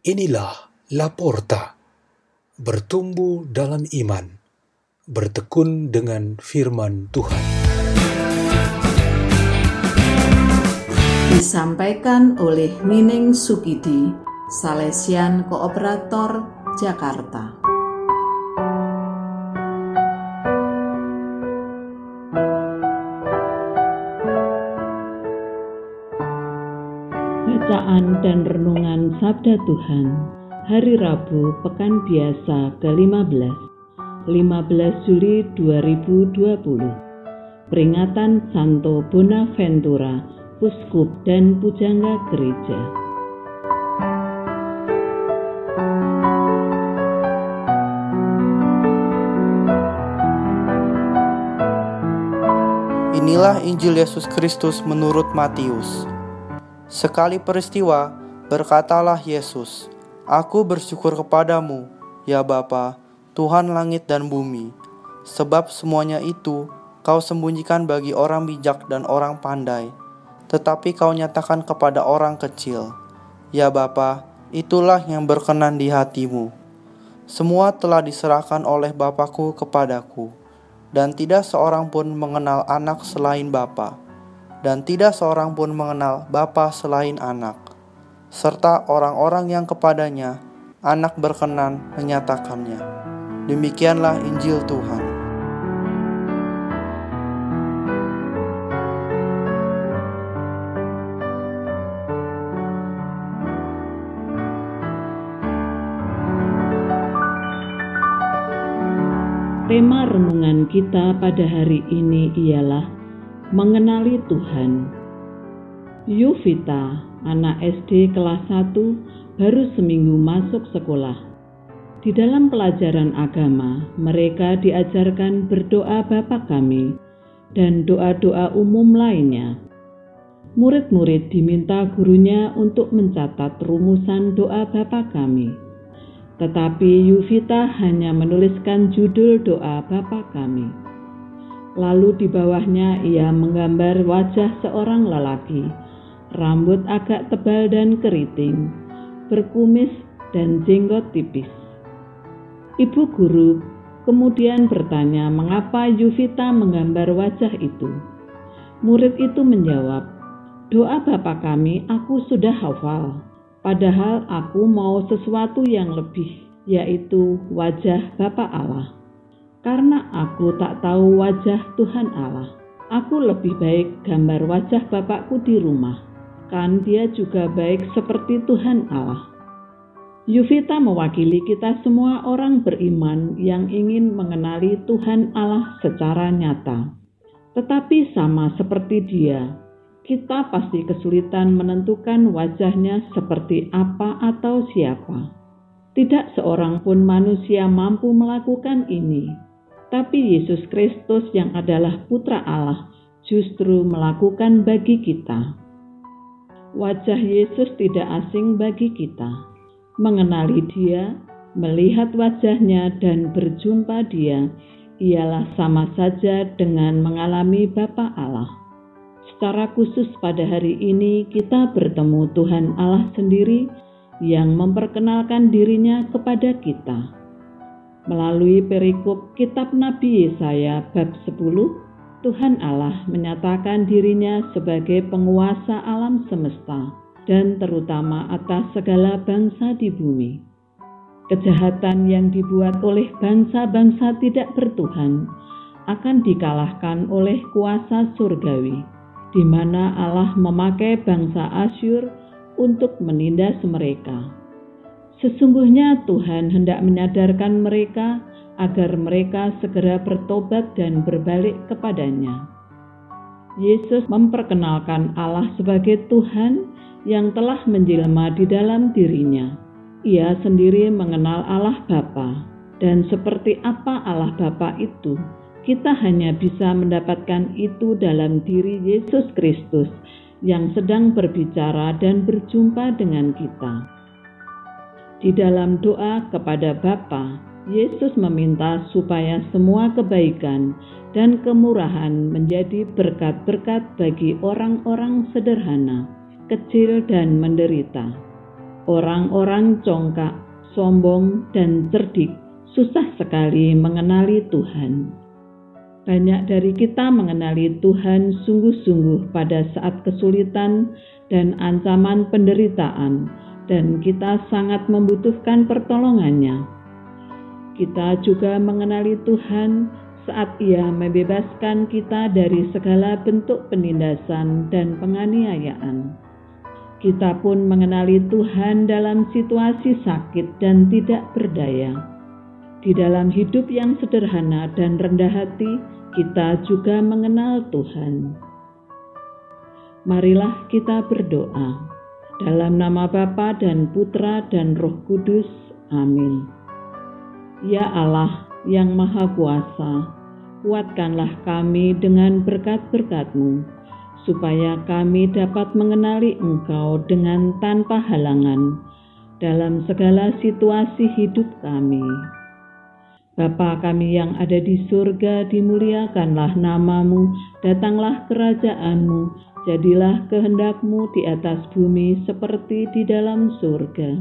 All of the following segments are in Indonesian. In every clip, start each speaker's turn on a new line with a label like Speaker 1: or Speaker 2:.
Speaker 1: Inilah Laporta, bertumbuh dalam iman, bertekun dengan firman Tuhan.
Speaker 2: Disampaikan oleh Nining Sukidi, Salesian Kooperator, Jakarta. Bacaan dan Renungan Sabda Tuhan Hari Rabu Pekan Biasa ke-15 15 Juli 2020 Peringatan Santo Bonaventura Uskup dan Pujangga Gereja
Speaker 3: Inilah Injil Yesus Kristus menurut Matius. Sekali peristiwa, berkatalah Yesus, Aku bersyukur kepadamu, ya Bapa, Tuhan langit dan bumi, sebab semuanya itu kau sembunyikan bagi orang bijak dan orang pandai, tetapi kau nyatakan kepada orang kecil. Ya Bapa, itulah yang berkenan di hatimu. Semua telah diserahkan oleh Bapakku kepadaku, dan tidak seorang pun mengenal anak selain Bapa dan tidak seorang pun mengenal Bapa selain anak, serta orang-orang yang kepadanya anak berkenan menyatakannya. Demikianlah Injil Tuhan.
Speaker 2: Tema renungan kita pada hari ini ialah mengenali Tuhan. Yuvita, anak SD kelas 1, baru seminggu masuk sekolah. Di dalam pelajaran agama, mereka diajarkan berdoa Bapa kami dan doa-doa umum lainnya. Murid-murid diminta gurunya untuk mencatat rumusan doa Bapa kami. Tetapi Yuvita hanya menuliskan judul doa Bapa kami. Lalu di bawahnya ia menggambar wajah seorang lelaki, rambut agak tebal dan keriting, berkumis dan jenggot tipis. Ibu guru kemudian bertanya mengapa Yuvita menggambar wajah itu. Murid itu menjawab, doa Bapa kami aku sudah hafal, padahal aku mau sesuatu yang lebih, yaitu wajah Bapa Allah. Karena aku tak tahu wajah Tuhan Allah, aku lebih baik gambar wajah Bapakku di rumah. Kan dia juga baik seperti Tuhan Allah. Yuvita mewakili kita semua orang beriman yang ingin mengenali Tuhan Allah secara nyata. Tetapi sama seperti dia, kita pasti kesulitan menentukan wajahnya seperti apa atau siapa. Tidak seorang pun manusia mampu melakukan ini tapi Yesus Kristus yang adalah Putra Allah justru melakukan bagi kita. Wajah Yesus tidak asing bagi kita. Mengenali Dia, melihat wajahnya, dan berjumpa Dia ialah sama saja dengan mengalami Bapa Allah. Secara khusus pada hari ini kita bertemu Tuhan Allah sendiri yang memperkenalkan dirinya kepada kita Melalui perikop kitab Nabi Yesaya bab 10, Tuhan Allah menyatakan dirinya sebagai penguasa alam semesta dan terutama atas segala bangsa di bumi. Kejahatan yang dibuat oleh bangsa-bangsa tidak bertuhan akan dikalahkan oleh kuasa surgawi, di mana Allah memakai bangsa Asyur untuk menindas mereka. Sesungguhnya Tuhan hendak menyadarkan mereka agar mereka segera bertobat dan berbalik kepadanya. Yesus memperkenalkan Allah sebagai Tuhan yang telah menjelma di dalam dirinya. Ia sendiri mengenal Allah Bapa, dan seperti apa Allah Bapa itu, kita hanya bisa mendapatkan itu dalam diri Yesus Kristus yang sedang berbicara dan berjumpa dengan kita. Di dalam doa kepada Bapa, Yesus meminta supaya semua kebaikan dan kemurahan menjadi berkat-berkat bagi orang-orang sederhana, kecil dan menderita. Orang-orang congkak, sombong, dan cerdik susah sekali mengenali Tuhan. Banyak dari kita mengenali Tuhan sungguh-sungguh pada saat kesulitan dan ancaman penderitaan, dan kita sangat membutuhkan pertolongannya. Kita juga mengenali Tuhan saat Ia membebaskan kita dari segala bentuk penindasan dan penganiayaan. Kita pun mengenali Tuhan dalam situasi sakit dan tidak berdaya di dalam hidup yang sederhana dan rendah hati, kita juga mengenal Tuhan. Marilah kita berdoa. Dalam nama Bapa dan Putra dan Roh Kudus. Amin. Ya Allah yang Maha Kuasa, kuatkanlah kami dengan berkat-berkat-Mu, supaya kami dapat mengenali Engkau dengan tanpa halangan dalam segala situasi hidup kami. Bapa kami yang ada di surga, dimuliakanlah namamu, datanglah kerajaanmu, jadilah kehendakmu di atas bumi seperti di dalam surga.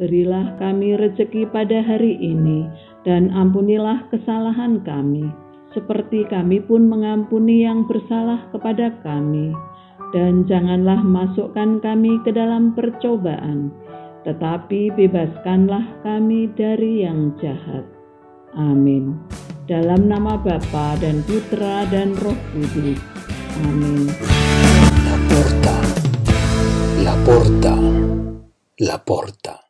Speaker 2: Berilah kami rejeki pada hari ini, dan ampunilah kesalahan kami, seperti kami pun mengampuni yang bersalah kepada kami. Dan janganlah masukkan kami ke dalam percobaan, tetapi bebaskanlah kami dari yang jahat Amin. Dalam nama Bapa dan Putra dan Roh Kudus. Amin.
Speaker 1: La porta, la porta.